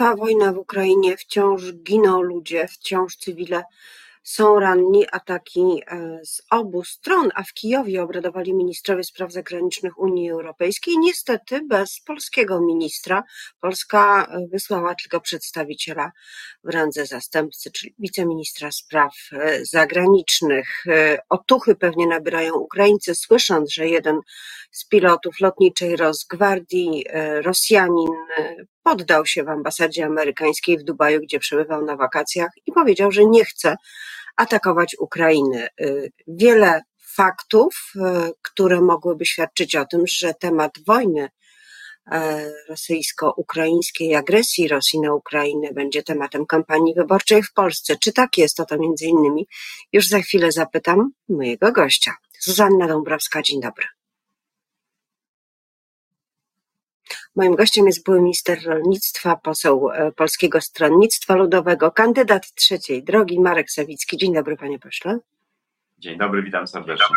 trwa wojna w Ukrainie, wciąż giną ludzie, wciąż cywile są ranni, ataki e, z obu stron, a w Kijowie obradowali ministrowie spraw zagranicznych Unii Europejskiej. Niestety bez polskiego ministra. Polska e, wysłała tylko przedstawiciela w randze zastępcy, czyli wiceministra spraw e, zagranicznych. Otuchy pewnie nabierają Ukraińcy, słysząc, że jeden z pilotów lotniczej Rosgwardii, Rosjanin, poddał się w ambasadzie amerykańskiej w Dubaju, gdzie przebywał na wakacjach i powiedział, że nie chce atakować Ukrainy. Y, wiele faktów, y, które mogłyby świadczyć o tym, że temat wojny y, rosyjsko-ukraińskiej, agresji Rosji na Ukrainę będzie tematem kampanii wyborczej w Polsce. Czy tak jest? O to między innymi już za chwilę zapytam mojego gościa. Zuzanna Dąbrowska, dzień dobry. Moim gościem jest były minister rolnictwa, poseł e, Polskiego Stronnictwa Ludowego, kandydat trzeciej drogi, Marek Sawicki. Dzień dobry, panie pośle. Dzień dobry, witam serdecznie.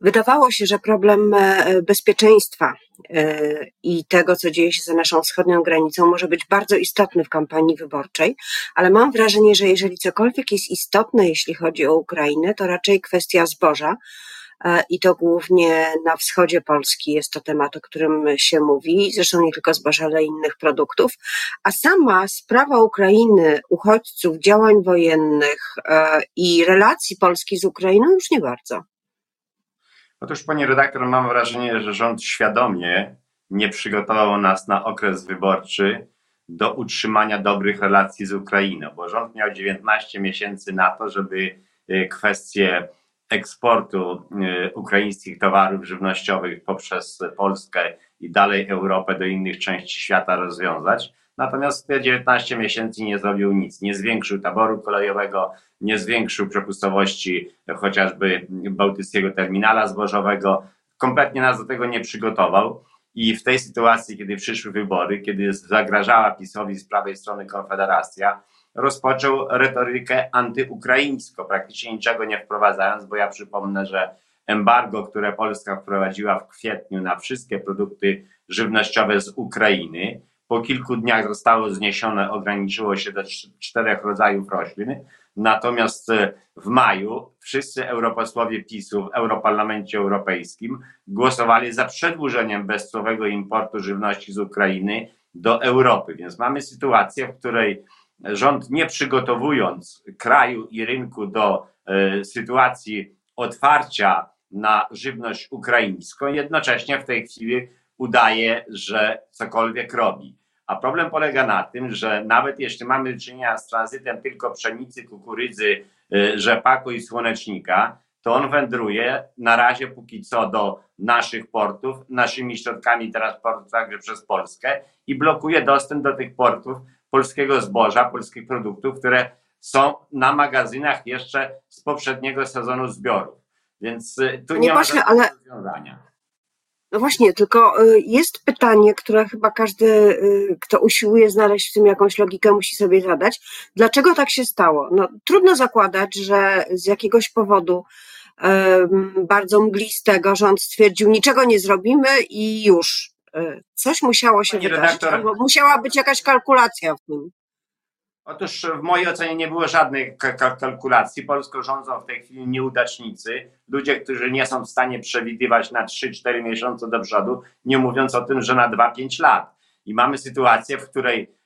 Wydawało się, że problem e, bezpieczeństwa e, i tego, co dzieje się za naszą wschodnią granicą, może być bardzo istotny w kampanii wyborczej, ale mam wrażenie, że jeżeli cokolwiek jest istotne, jeśli chodzi o Ukrainę, to raczej kwestia zboża, i to głównie na wschodzie Polski jest to temat, o którym się mówi, zresztą nie tylko zboża, ale innych produktów, a sama sprawa Ukrainy, uchodźców, działań wojennych e, i relacji Polski z Ukrainą już nie bardzo. Otóż, pani redaktor, mam wrażenie, że rząd świadomie nie przygotował nas na okres wyborczy do utrzymania dobrych relacji z Ukrainą, bo rząd miał 19 miesięcy na to, żeby e, kwestie eksportu y, ukraińskich towarów żywnościowych poprzez Polskę i dalej Europę do innych części świata rozwiązać. Natomiast te 19 miesięcy nie zrobił nic. Nie zwiększył taboru kolejowego, nie zwiększył przepustowości chociażby bałtyckiego terminala zbożowego. Kompletnie nas do tego nie przygotował. I w tej sytuacji, kiedy przyszły wybory, kiedy zagrażała PiSowi z prawej strony Konfederacja, rozpoczął retorykę antyukraińską, praktycznie niczego nie wprowadzając, bo ja przypomnę, że embargo, które Polska wprowadziła w kwietniu na wszystkie produkty żywnościowe z Ukrainy, po kilku dniach zostało zniesione, ograniczyło się do czterech rodzajów roślin. Natomiast e, w maju wszyscy europosłowie PiSu w Europarlamencie Europejskim głosowali za przedłużeniem bezcłowego importu żywności z Ukrainy do Europy. Więc mamy sytuację, w której rząd nie przygotowując kraju i rynku do e, sytuacji otwarcia na żywność ukraińską, jednocześnie w tej chwili udaje, że cokolwiek robi. A problem polega na tym, że nawet jeśli mamy do czynienia z tranzytem tylko pszenicy, kukurydzy, e, rzepaku i słonecznika, to on wędruje na razie póki co do naszych portów, naszymi środkami transportu także przez Polskę i blokuje dostęp do tych portów polskiego zboża, polskich produktów, które są na magazynach jeszcze z poprzedniego sezonu zbiorów. Więc y, tu nie, nie ma właśnie, ale... rozwiązania. No właśnie, tylko y, jest pytanie, które chyba każdy, y, kto usiłuje znaleźć w tym jakąś logikę, musi sobie zadać. Dlaczego tak się stało? No, trudno zakładać, że z jakiegoś powodu bardzo mglistego rząd stwierdził, niczego nie zrobimy i już. E, coś musiało się Pani wydarzyć, redaktor, musiała być jakaś kalkulacja w tym. Otóż w mojej ocenie nie było żadnych kalkulacji. Polską rządzą w tej chwili nieudacznicy, ludzie, którzy nie są w stanie przewidywać na 3-4 miesiące do przodu, nie mówiąc o tym, że na 2-5 lat. I mamy sytuację, w której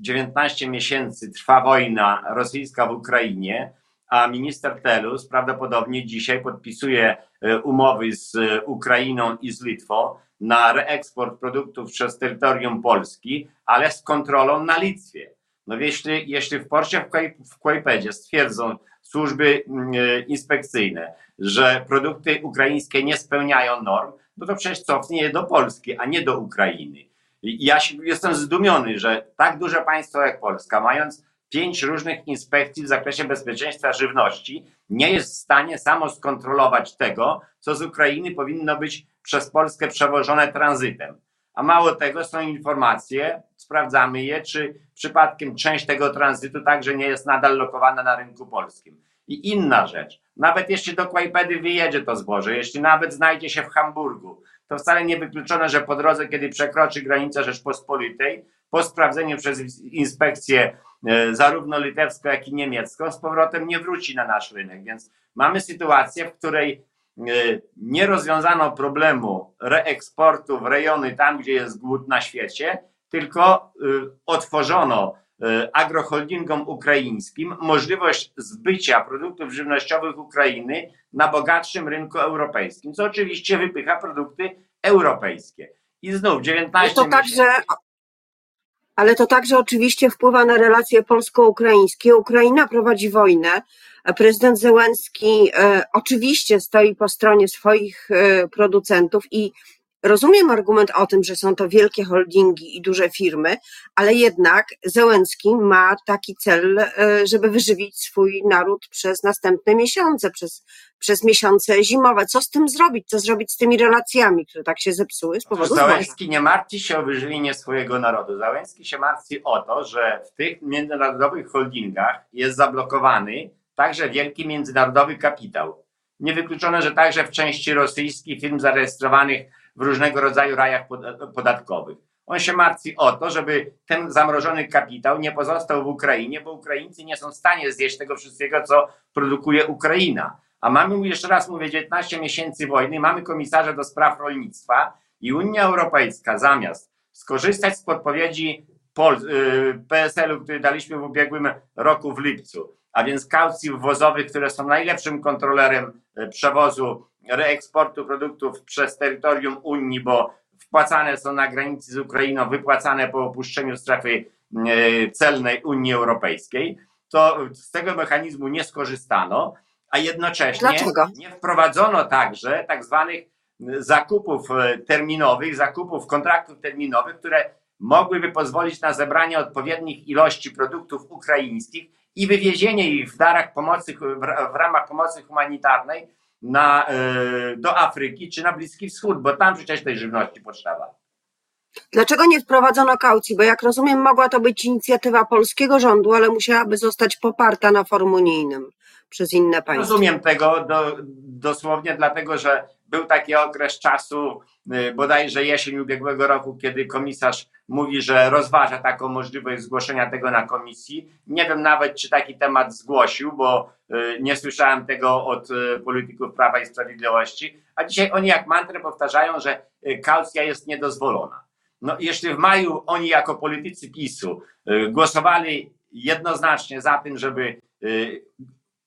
19 e, miesięcy trwa wojna rosyjska w Ukrainie, a minister Telus prawdopodobnie dzisiaj podpisuje e, umowy z Ukrainą i z Litwą na reeksport produktów przez terytorium Polski, ale z kontrolą na Litwie. No jeśli, jeśli w porcie w Kłajpedzie stwierdzą służby mm, e, inspekcyjne, że produkty ukraińskie nie spełniają norm, no to przecież cofnie je do Polski, a nie do Ukrainy. Ja jestem zdumiony, że tak duże państwo jak Polska, mając pięć różnych inspekcji w zakresie bezpieczeństwa żywności, nie jest w stanie samo skontrolować tego, co z Ukrainy powinno być przez Polskę przewożone tranzytem. A mało tego, są informacje, sprawdzamy je, czy przypadkiem część tego tranzytu także nie jest nadal lokowana na rynku polskim. I inna rzecz, nawet jeśli do Kłajpedy wyjedzie to zboże, jeśli nawet znajdzie się w Hamburgu, to wcale nie wykluczone, że po drodze, kiedy przekroczy granicę Rzeczpospolitej, po sprawdzeniu przez inspekcję zarówno litewską, jak i niemiecką, z powrotem nie wróci na nasz rynek. Więc mamy sytuację, w której e, nie rozwiązano problemu reeksportu w rejony tam, gdzie jest głód na świecie, tylko e, otworzono agroholdingom ukraińskim możliwość zbycia produktów żywnościowych Ukrainy na bogatszym rynku europejskim, co oczywiście wypycha produkty europejskie. I znów 19 to także, ale to także oczywiście wpływa na relacje polsko-ukraińskie. Ukraina prowadzi wojnę. Prezydent Zełenski e, oczywiście stoi po stronie swoich e, producentów i Rozumiem argument o tym, że są to wielkie holdingi i duże firmy, ale jednak Zełenski ma taki cel, e, żeby wyżywić swój naród przez następne miesiące, przez, przez miesiące zimowe. Co z tym zrobić? Co zrobić z tymi relacjami, które tak się zepsuły z powodu Załęski nie martwi się o wyżywienie swojego narodu. Załęski się martwi o to, że w tych międzynarodowych holdingach jest zablokowany także wielki międzynarodowy kapitał. Niewykluczone, że także w części rosyjskich firm zarejestrowanych w różnego rodzaju rajach podatkowych. On się martwi o to, żeby ten zamrożony kapitał nie pozostał w Ukrainie, bo Ukraińcy nie są w stanie zjeść tego wszystkiego, co produkuje Ukraina. A mamy, jeszcze raz mówię, 19 miesięcy wojny, mamy komisarza do spraw rolnictwa i Unia Europejska zamiast skorzystać z podpowiedzi y, PSL-u, który daliśmy w ubiegłym roku w lipcu, a więc kaucji wwozowych, które są najlepszym kontrolerem y, przewozu reeksportu produktów przez terytorium Unii, bo wpłacane są na granicy z Ukrainą, wypłacane po opuszczeniu strefy e, celnej Unii Europejskiej, to z tego mechanizmu nie skorzystano, a jednocześnie Dlaczego? nie wprowadzono także tak zwanych zakupów e, terminowych, zakupów kontraktów terminowych, które mogłyby pozwolić na zebranie odpowiednich ilości produktów ukraińskich i wywiezienie ich w darach pomocy, w ramach pomocy humanitarnej na, e, do Afryki czy na Bliski Wschód, bo tam przecież tej żywności potrzeba. Dlaczego nie wprowadzono kaucji? Bo jak rozumiem, mogła to być inicjatywa polskiego rządu, ale musiałaby zostać poparta na forum unijnym przez inne państwa. Rozumiem tego do, dosłownie, dlatego że był taki okres czasu, y, bodajże jesień ubiegłego roku, kiedy komisarz mówi, że rozważa taką możliwość zgłoszenia tego na komisji. Nie wiem nawet, czy taki temat zgłosił, bo y, nie słyszałem tego od y, polityków Prawa i Sprawiedliwości. A dzisiaj oni jak mantrę powtarzają, że kaucja jest niedozwolona. No, jeśli w maju oni jako politycy PiSu głosowali jednoznacznie za tym, żeby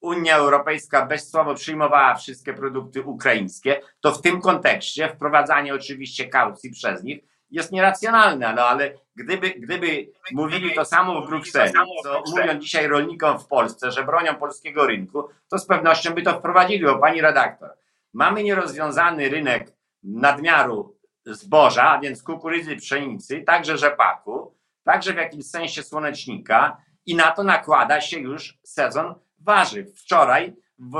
Unia Europejska bezsłowo przyjmowała wszystkie produkty ukraińskie, to w tym kontekście wprowadzanie oczywiście kaucji przez nich jest nieracjonalne, no ale gdyby, gdyby mówili to samo w Brukseli, co mówią dzisiaj rolnikom w Polsce, że bronią polskiego rynku, to z pewnością by to wprowadzili, bo pani redaktor, mamy nierozwiązany rynek nadmiaru zboża, a więc kukurydzy, pszenicy, także rzepaku, także w jakimś sensie słonecznika i na to nakłada się już sezon warzyw. Wczoraj w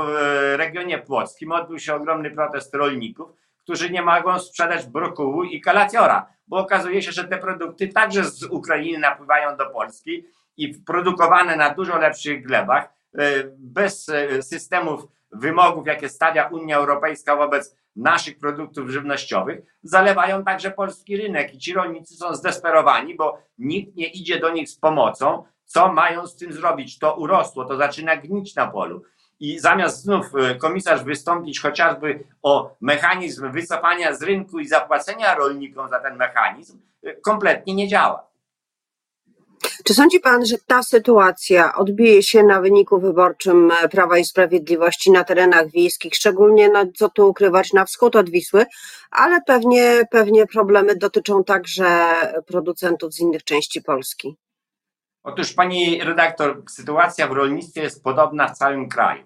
regionie płockim odbył się ogromny protest rolników, którzy nie mogą sprzedać brokułu i kalaciora, bo okazuje się, że te produkty także z Ukrainy napływają do Polski i produkowane na dużo lepszych glebach, e, bez e, systemów wymogów, jakie stawia Unia Europejska wobec naszych produktów żywnościowych, zalewają także polski rynek i ci rolnicy są zdesperowani, bo nikt nie idzie do nich z pomocą, co mają z tym zrobić? To urosło, to zaczyna gnić na polu. I zamiast znów e, komisarz wystąpić chociażby o mechanizm wycofania z rynku i zapłacenia rolnikom za ten mechanizm, e, kompletnie nie działa. Czy sądzi Pan, że ta sytuacja odbije się na wyniku wyborczym Prawa i Sprawiedliwości na terenach wiejskich, szczególnie, no, co tu ukrywać, na wschód od Wisły, ale pewnie, pewnie problemy dotyczą także producentów z innych części Polski? Otóż pani redaktor, sytuacja w rolnictwie jest podobna w całym kraju.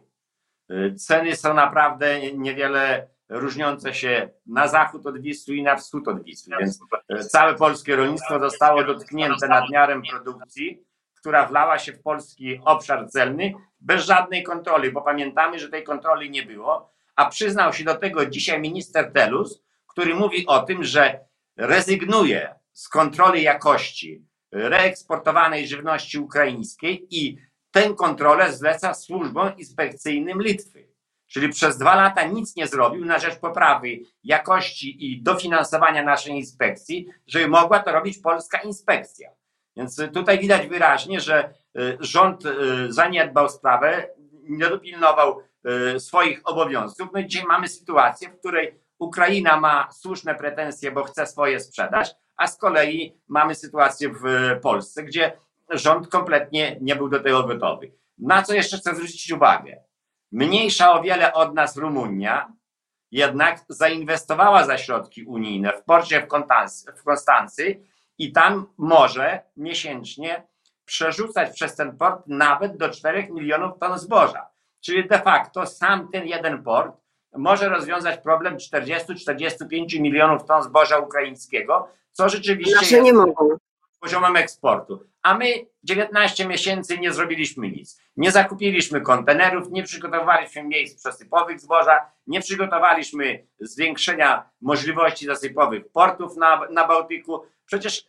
Y, ceny są naprawdę niewiele różniące się na zachód od Wisły i na wschód od Wisły, więc y, całe polskie rolnictwo zostało dotknięte nadmiarem produkcji, która wlała się w polski obszar celny bez żadnej kontroli, bo pamiętamy, że tej kontroli nie było, a przyznał się do tego dzisiaj minister Telus, który mówi o tym, że rezygnuje z kontroli jakości reeksportowanej żywności ukraińskiej i tę kontrolę zleca służbom inspekcyjnym Litwy. Czyli przez dwa lata nic nie zrobił na rzecz poprawy jakości i dofinansowania naszej inspekcji, żeby mogła to robić polska inspekcja. Więc tutaj widać wyraźnie, że rząd zaniedbał sprawę, nie dopilnował swoich obowiązków. No i dzisiaj mamy sytuację, w której Ukraina ma słuszne pretensje, bo chce swoje sprzedać, a z kolei mamy sytuację w Polsce, gdzie rząd kompletnie nie był do tego gotowy. Na co jeszcze chcę zwrócić uwagę? Mniejsza o wiele od nas Rumunia jednak zainwestowała za środki unijne w porcie w Konstancy i tam może miesięcznie przerzucać przez ten port nawet do 4 milionów ton zboża. Czyli de facto sam ten jeden port może rozwiązać problem 40-45 milionów ton zboża ukraińskiego, co rzeczywiście Nasze nie mogą. poziomem eksportu. A my 19 miesięcy nie zrobiliśmy nic. Nie zakupiliśmy kontenerów, nie przygotowaliśmy miejsc przesypowych zboża, nie przygotowaliśmy zwiększenia możliwości zasypowych portów na, na Bałtyku. Przecież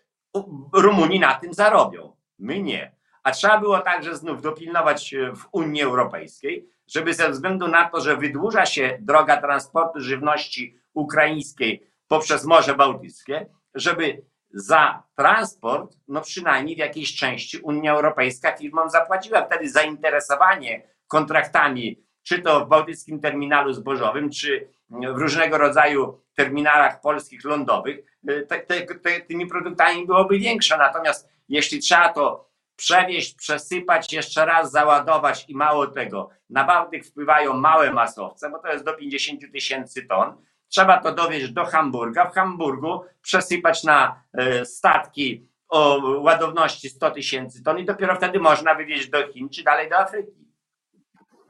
Rumuni na tym zarobią. My nie. A trzeba było także znów dopilnować w Unii Europejskiej, żeby ze względu na to, że wydłuża się droga transportu żywności ukraińskiej poprzez Morze Bałtyckie, żeby za transport, no przynajmniej w jakiejś części Unia Europejska firmom zapłaciła. Wtedy zainteresowanie kontraktami, czy to w Bałtyckim Terminalu Zbożowym, czy w różnego rodzaju terminalach polskich lądowych, te, te, te, tymi produktami byłoby większe. Natomiast jeśli trzeba to przewieźć, przesypać, jeszcze raz załadować i mało tego, na Bałtyk wpływają małe masowce, bo to jest do 50 tysięcy ton, trzeba to dowieźć do Hamburga, w Hamburgu przesypać na e, statki o ładowności 100 tysięcy ton i dopiero wtedy można wywieźć do Chin czy dalej do Afryki.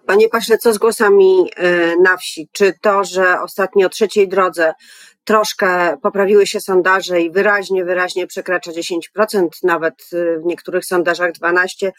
Panie pośle, co z głosami e, na wsi? Czy to, że ostatnio o trzeciej drodze troszkę poprawiły się sondaże i wyraźnie, wyraźnie przekracza 10%, nawet e, w niektórych sondażach 12%,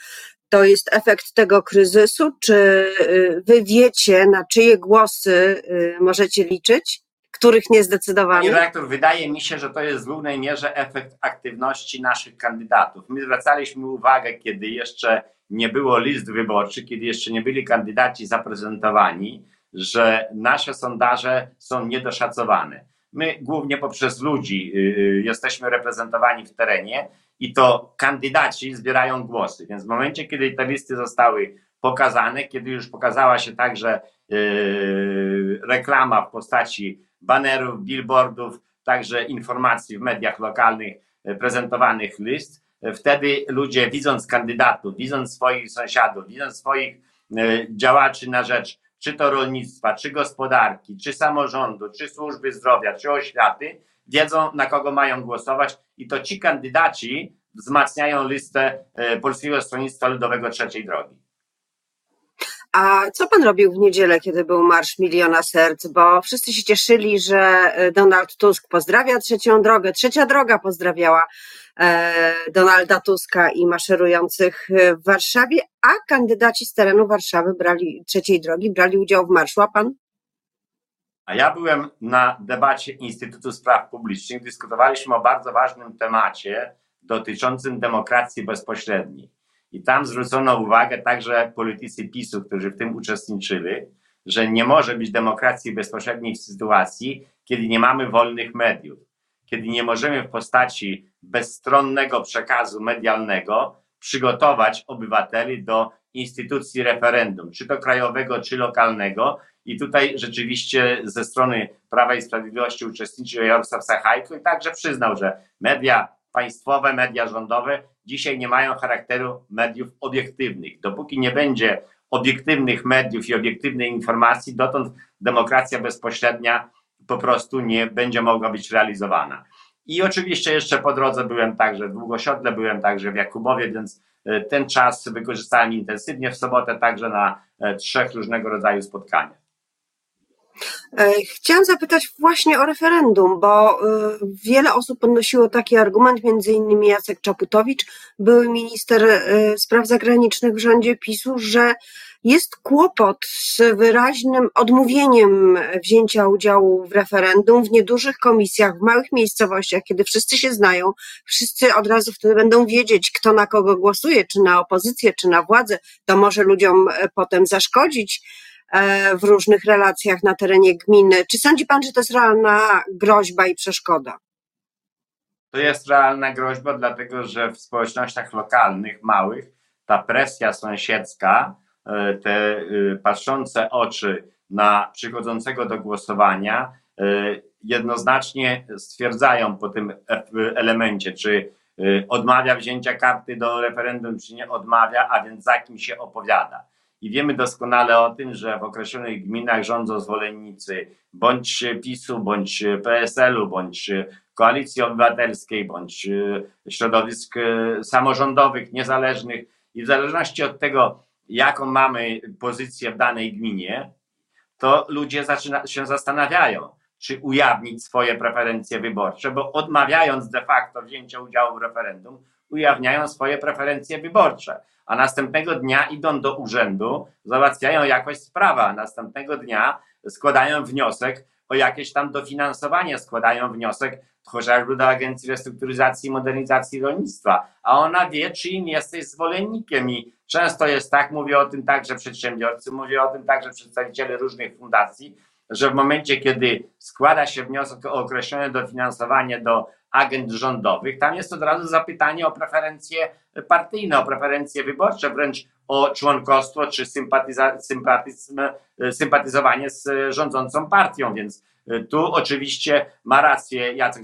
to jest efekt tego kryzysu? Czy e, wy wiecie, na czyje głosy możecie liczyć? Których nie zdecydowano? Panie redaktor, wydaje mi się, że to jest w głównej mierze efekt aktywności naszych kandydatów. My zwracaliśmy uwagę, kiedy jeszcze nie było list wyborczych, kiedy jeszcze nie byli kandydaci zaprezentowani, że nasze sondaże są niedoszacowane. My głównie poprzez ludzi y, y, jesteśmy reprezentowani w terenie i to kandydaci zbierają głosy. Więc w momencie, kiedy te listy zostały pokazane, kiedy już pokazała się także y, reklama w postaci banerów, billboardów, także informacji w mediach lokalnych prezentowanych list, Wtedy ludzie, widząc kandydatów, widząc swoich sąsiadów, widząc swoich działaczy na rzecz czy to rolnictwa, czy gospodarki, czy samorządu, czy służby zdrowia, czy oświaty, wiedzą na kogo mają głosować i to ci kandydaci wzmacniają listę e, Polskiego Stronnictwa Ludowego Trzeciej Drogi. A co pan robił w niedzielę, kiedy był Marsz Miliona Serc? Bo wszyscy się cieszyli, że e, Donald Tusk pozdrawia trzecią drogę, trzecia droga pozdrawiała e, Donalda Tuska i maszerujących w Warszawie, a kandydaci z terenu Warszawy brali trzeciej drogi, brali udział w marszu, a pan? A ja byłem na debacie Instytutu Spraw Publicznych. Dyskutowaliśmy o bardzo ważnym temacie dotyczącym demokracji bezpośredniej. I tam zwrócono uwagę także politycy PiSu, którzy w tym uczestniczyli, że nie może być demokracji bezpośredniej w sytuacji, kiedy nie mamy wolnych mediów, kiedy nie możemy w postaci bezstronnego przekazu medialnego przygotować obywateli do instytucji referendum, czy to krajowego, czy lokalnego. I tutaj rzeczywiście ze strony Prawa i Sprawiedliwości uczestniczył Jarosław Sachajko i także przyznał, że media państwowe, media rządowe dzisiaj nie mają charakteru mediów obiektywnych. Dopóki nie będzie obiektywnych mediów i obiektywnej informacji, dotąd demokracja bezpośrednia po prostu nie będzie mogła być realizowana. I oczywiście jeszcze po drodze byłem także w Długosiodle, byłem także w Jakubowie, więc e, ten czas wykorzystałem intensywnie w sobotę także na e, trzech różnego rodzaju spotkaniach. E, chciałam zapytać właśnie o referendum, bo e, wiele osób podnosiło taki argument, między innymi Jacek Czaputowicz, były minister e, spraw zagranicznych w rządzie PiSu, że jest kłopot z wyraźnym odmówieniem wzięcia udziału w referendum w niedużych komisjach, w małych miejscowościach, kiedy wszyscy się znają, wszyscy od razu wtedy będą wiedzieć, kto na kogo głosuje, czy na opozycję, czy na władzę. To może ludziom potem zaszkodzić w różnych relacjach na terenie gminy. Czy sądzi Pan, że to jest realna groźba i przeszkoda? To jest realna groźba, dlatego że w społecznościach lokalnych, małych, ta presja sąsiedzka, e, te e, patrzące oczy na przychodzącego do głosowania, e, jednoznacznie stwierdzają po tym elemencie, czy odmawia wzięcia karty do referendum, czy nie odmawia, a więc za kim się opowiada. I wiemy doskonale o tym, że w określonych gminach rządzą zwolennicy bądź PiSu, bądź PSL-u, bądź Koalicji Obywatelskiej, bądź środowisk samorządowych, niezależnych. I w zależności od tego, jaką mamy pozycję w danej gminie, to ludzie zaczyna, się zastanawiają, czy ujawnić swoje preferencje wyborcze, bo odmawiając de facto wzięcia udziału w referendum, ujawniają swoje preferencje wyborcze, a następnego dnia idą do urzędu, załatwiają jakoś sprawę, a następnego dnia składają wniosek o jakieś tam dofinansowanie, składają wniosek chociażby do Agencji Restrukturyzacji i Modernizacji Rolnictwa, a ona wie, czy im jesteś zwolennikiem i często jest tak, mówię o tym także przedsiębiorcy, mówię o tym także przedstawiciele różnych fundacji, że w momencie, kiedy składa się wniosek o określone dofinansowanie do agent rządowych, tam jest od razu zapytanie o preferencje partyjne, o preferencje wyborcze, wręcz o członkostwo czy sympatyzm, sympatyzowanie z rządzącą partią, więc tu oczywiście ma rację Jacek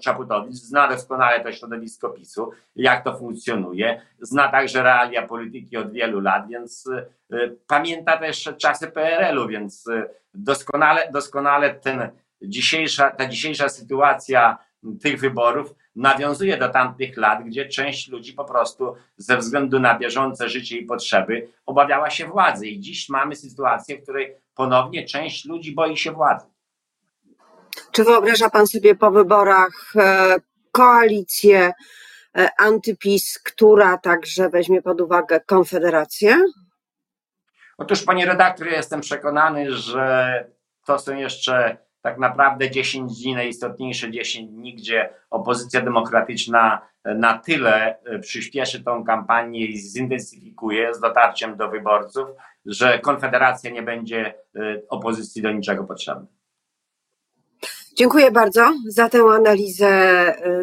Czaputowicz, zna doskonale to środowisko PiSu, jak to funkcjonuje, zna także realia polityki od wielu lat, więc y, pamięta też czasy PRL-u, więc doskonale, doskonale ten dzisiejsza, ta dzisiejsza sytuacja tych wyborów nawiązuje do tamtych lat, gdzie część ludzi po prostu ze względu na bieżące życie i potrzeby obawiała się władzy. I dziś mamy sytuację, w której ponownie część ludzi boi się władzy. Czy wyobraża Pan sobie po wyborach e, koalicję e, antypis, która także weźmie pod uwagę Konfederację? Otóż, panie redaktor, ja jestem przekonany, że to są jeszcze tak naprawdę 10 dni, najistotniejsze 10 dni, gdzie opozycja demokratyczna na tyle e, przyspieszy tą kampanię i zintensyfikuje z dotarciem do wyborców, że Konfederacja nie będzie opozycji do niczego potrzebna. Dziękuję bardzo za tę analizę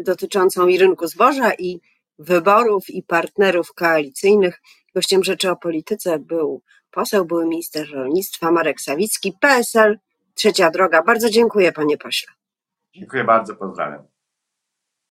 dotyczącą i rynku zboża, i wyborów, i partnerów koalicyjnych. Gościem Rzeczy o Polityce był poseł, były minister rolnictwa Marek Sawicki, PSL, Trzecia Droga. Bardzo dziękuję, panie pośle. Dziękuję bardzo, pozdrawiam.